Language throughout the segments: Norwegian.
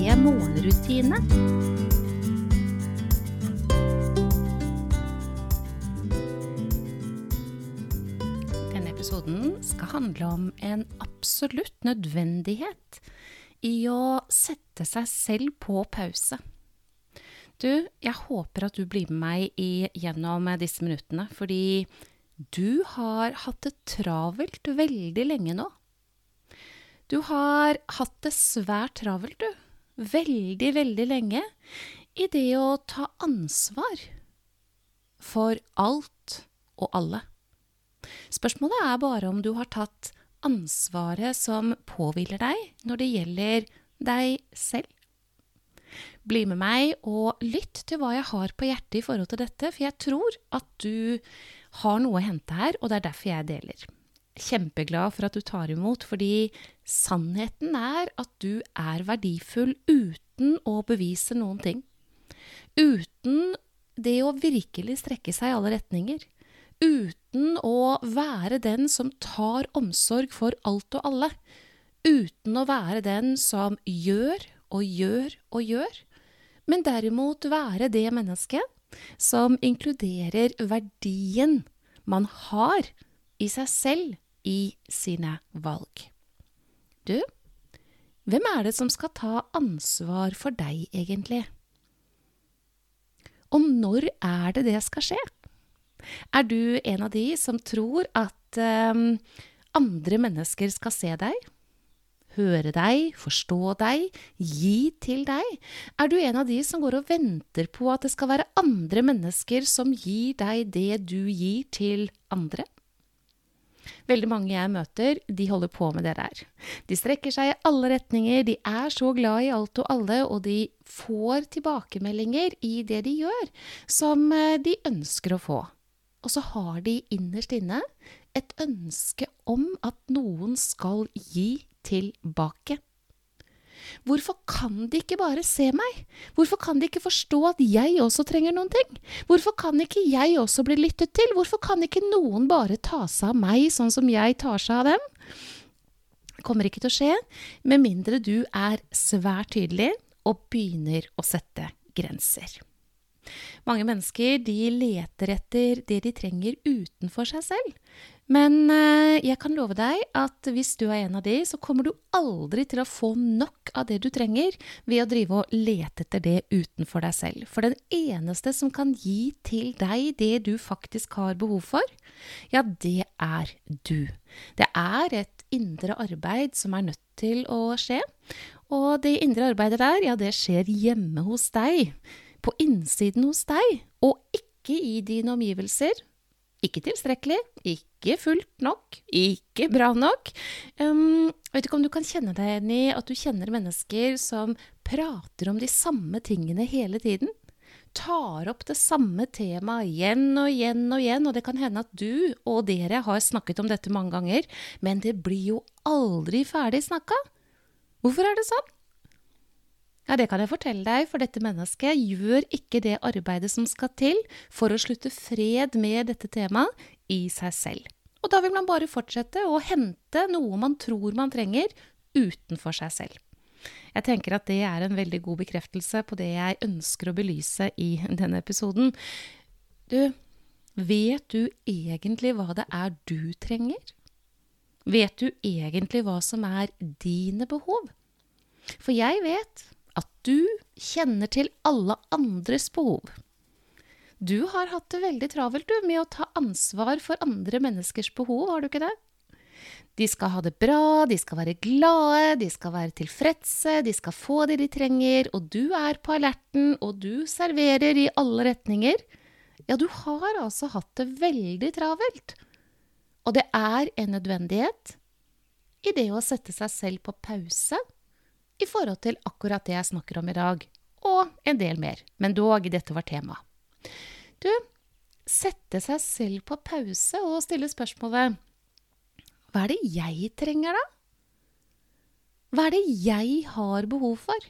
morgenrutine. Denne episoden skal handle om en absolutt nødvendighet i å sette seg selv på pause. Du, jeg håper at du blir med meg i, gjennom disse minuttene, fordi du har hatt det travelt veldig lenge nå. Du har hatt det svært travelt, du. Veldig, veldig lenge. I det å ta ansvar for alt og alle. Spørsmålet er bare om du har tatt ansvaret som påhviler deg når det gjelder deg selv. Bli med meg og lytt til hva jeg har på hjertet i forhold til dette, for jeg tror at du har noe å hente her, og det er derfor jeg deler. Kjempeglad for at du tar imot, fordi sannheten er at du er verdifull uten å bevise noen ting. Uten det å virkelig strekke seg i alle retninger. Uten å være den som tar omsorg for alt og alle. Uten å være den som gjør og gjør og gjør. Men derimot være det mennesket som inkluderer verdien man har i seg selv i sine valg. Du, hvem er det som skal ta ansvar for deg, egentlig? Og når er det det skal skje? Er du en av de som tror at um, andre mennesker skal se deg? høre deg, forstå deg, gi til deg? Er du en av de som går og venter på at det skal være andre mennesker som gir deg det du gir til andre? Veldig mange jeg møter, de holder på med det der. De strekker seg i alle retninger, de er så glad i alt og alle, og de får tilbakemeldinger i det de gjør, som eh, de ønsker å få. Og så har de innerst inne et ønske om at noen skal gi tilbake. Hvorfor kan de ikke bare se meg? Hvorfor kan de ikke forstå at jeg også trenger noen ting? Hvorfor kan ikke jeg også bli lyttet til? Hvorfor kan ikke noen bare ta seg av meg sånn som jeg tar seg av dem? Det kommer ikke til å skje med mindre du er svært tydelig og begynner å sette grenser. Mange mennesker de leter etter det de trenger utenfor seg selv. Men eh, jeg kan love deg at hvis du er en av de, så kommer du aldri til å få nok av det du trenger ved å drive og lete etter det utenfor deg selv. For den eneste som kan gi til deg det du faktisk har behov for, ja, det er du. Det er et indre arbeid som er nødt til å skje. Og det indre arbeidet der, ja, det skjer hjemme hos deg på innsiden hos deg, og ikke i dine omgivelser. Ikke tilstrekkelig, ikke fullt nok, ikke bra nok. Um, vet ikke om du kan kjenne deg igjen i at du kjenner mennesker som prater om de samme tingene hele tiden? Tar opp det samme temaet igjen og igjen og igjen, og det kan hende at du og dere har snakket om dette mange ganger, men det blir jo aldri ferdig snakka. Hvorfor er det sånn? Ja, det kan jeg fortelle deg, for dette mennesket gjør ikke det arbeidet som skal til for å slutte fred med dette temaet i seg selv. Og da vil man bare fortsette å hente noe man tror man trenger, utenfor seg selv. Jeg tenker at det er en veldig god bekreftelse på det jeg ønsker å belyse i denne episoden. Du, vet du egentlig hva det er du trenger? Vet du egentlig hva som er dine behov? For jeg vet at du kjenner til alle andres behov. Du har hatt det veldig travelt du, med å ta ansvar for andre menneskers behov, har du ikke det? De skal ha det bra, de skal være glade, de skal være tilfredse, de skal få det de trenger, og du er på alerten, og du serverer i alle retninger. Ja, du har altså hatt det veldig travelt. Og det er en nødvendighet i det å sette seg selv på pause i forhold til akkurat det jeg snakker om i dag, og en del mer. Men dog, dette var tema. Du, sette seg selv på pause og stille spørsmålet Hva er det jeg trenger, da? Hva er det jeg har behov for?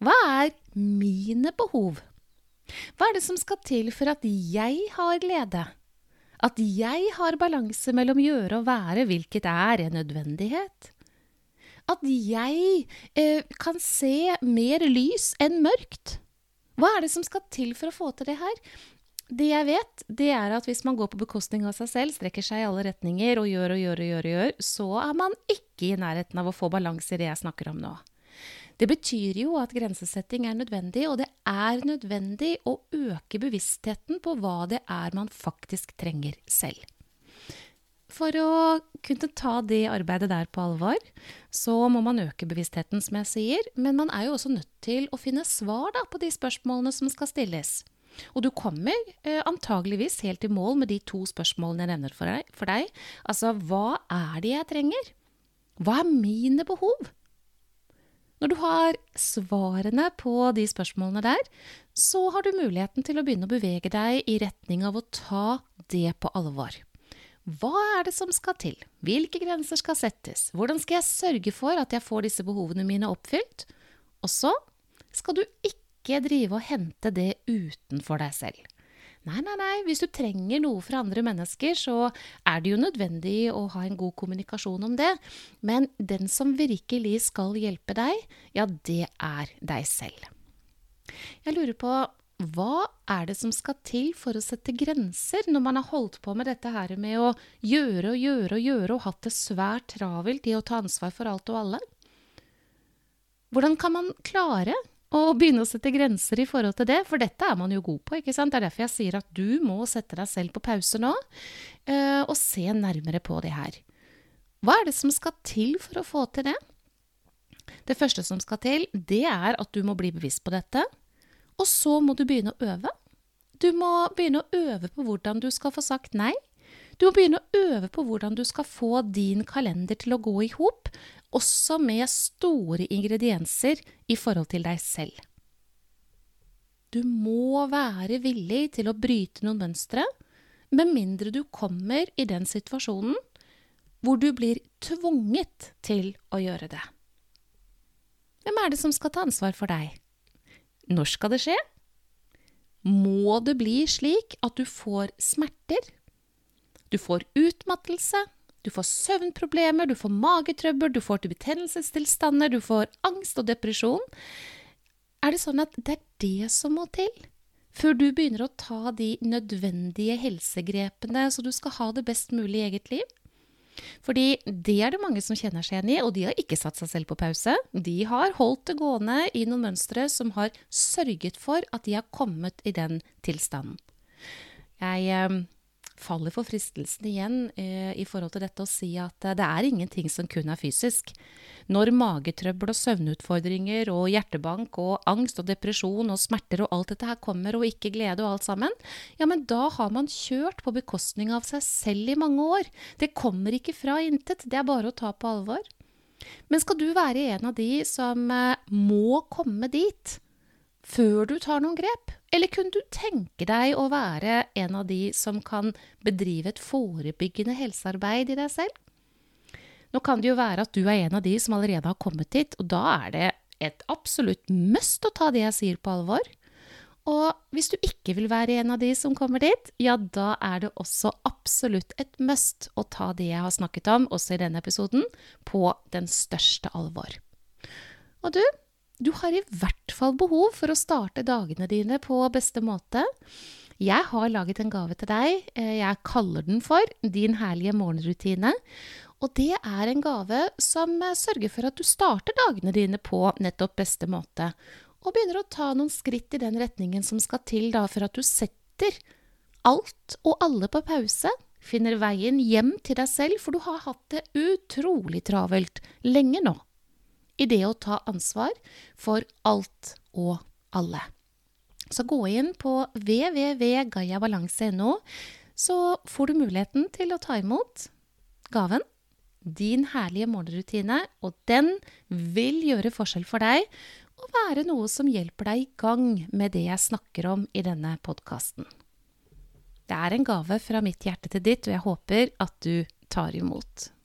Hva er mine behov? Hva er det som skal til for at jeg har glede? At jeg har balanse mellom gjøre og være, hvilket er en nødvendighet? At jeg eh, kan se mer lys enn mørkt? Hva er det som skal til for å få til det her? Det jeg vet, det er at hvis man går på bekostning av seg selv, strekker seg i alle retninger og gjør og gjør og gjør, og gjør så er man ikke i nærheten av å få balanse i det jeg snakker om nå. Det betyr jo at grensesetting er nødvendig, og det er nødvendig å øke bevisstheten på hva det er man faktisk trenger selv. For å kunne ta det arbeidet der på alvor, så må man øke bevisstheten, som jeg sier. Men man er jo også nødt til å finne svar da, på de spørsmålene som skal stilles. Og du kommer eh, antageligvis helt i mål med de to spørsmålene jeg nevner for deg, for deg. Altså, hva er det jeg trenger? Hva er mine behov? Når du har svarene på de spørsmålene der, så har du muligheten til å begynne å bevege deg i retning av å ta det på alvor. Hva er det som skal til? Hvilke grenser skal settes? Hvordan skal jeg sørge for at jeg får disse behovene mine oppfylt? Og så skal du ikke drive og hente det utenfor deg selv. Nei, nei, nei, hvis du trenger noe fra andre mennesker, så er det jo nødvendig å ha en god kommunikasjon om det. Men den som virkelig skal hjelpe deg, ja, det er deg selv. Jeg lurer på hva er det som skal til for å sette grenser når man har holdt på med dette her med å gjøre og gjøre og gjøre og hatt det svært travelt i å ta ansvar for alt og alle? Hvordan kan man klare å begynne å sette grenser i forhold til det? For dette er man jo god på, ikke sant? Det er derfor jeg sier at du må sette deg selv på pause nå eh, og se nærmere på det her. Hva er det som skal til for å få til det? Det første som skal til, det er at du må bli bevisst på dette. Og så må du begynne å øve. Du må begynne å øve på hvordan du skal få sagt nei. Du må begynne å øve på hvordan du skal få din kalender til å gå i hop, også med store ingredienser i forhold til deg selv. Du må være villig til å bryte noen mønstre, med mindre du kommer i den situasjonen hvor du blir tvunget til å gjøre det. Hvem er det som skal ta ansvar for deg? Når skal det skje? Må det bli slik at du får smerter? Du får utmattelse, du får søvnproblemer, du får magetrøbbel, du får betennelsestilstander, du får angst og depresjon. Er det sånn at det er det som må til? Før du begynner å ta de nødvendige helsegrepene så du skal ha det best mulig i eget liv? Fordi det er det mange som kjenner seg igjen i, og de har ikke satt seg selv på pause. De har holdt det gående i noen mønstre som har sørget for at de har kommet i den tilstanden. Jeg eh, faller for fristelsen igjen eh, i forhold til dette å si at eh, det er ingenting som kun er fysisk. Når magetrøbbel og søvnutfordringer og hjertebank og angst og depresjon og smerter og alt dette her kommer, og ikke glede og alt sammen, ja, men da har man kjørt på bekostning av seg selv i mange år. Det kommer ikke fra intet, det er bare å ta på alvor. Men skal du være en av de som eh, må komme dit før du tar noen grep? Eller kunne du tenke deg å være en av de som kan bedrive et forebyggende helsearbeid i deg selv? Nå kan det jo være at du er en av de som allerede har kommet hit, og da er det et absolutt must å ta det jeg sier på alvor. Og hvis du ikke vil være en av de som kommer dit, ja, da er det også absolutt et must å ta det jeg har snakket om, også i denne episoden, på den største alvor. Og du, du har i hvert fall behov for å starte dagene dine på beste måte. Jeg har laget en gave til deg. Eh, jeg kaller den for Din herlige morgenrutine. Og det er en gave som eh, sørger for at du starter dagene dine på nettopp beste måte. Og begynner å ta noen skritt i den retningen som skal til da for at du setter alt og alle på pause. Finner veien hjem til deg selv, for du har hatt det utrolig travelt lenge nå i det å ta ansvar for alt og alle. Så gå inn på www.gayabalanse.no, så får du muligheten til å ta imot gaven. Din herlige morgenrutine, og den vil gjøre forskjell for deg, og være noe som hjelper deg i gang med det jeg snakker om i denne podkasten. Det er en gave fra mitt hjerte til ditt, og jeg håper at du tar imot.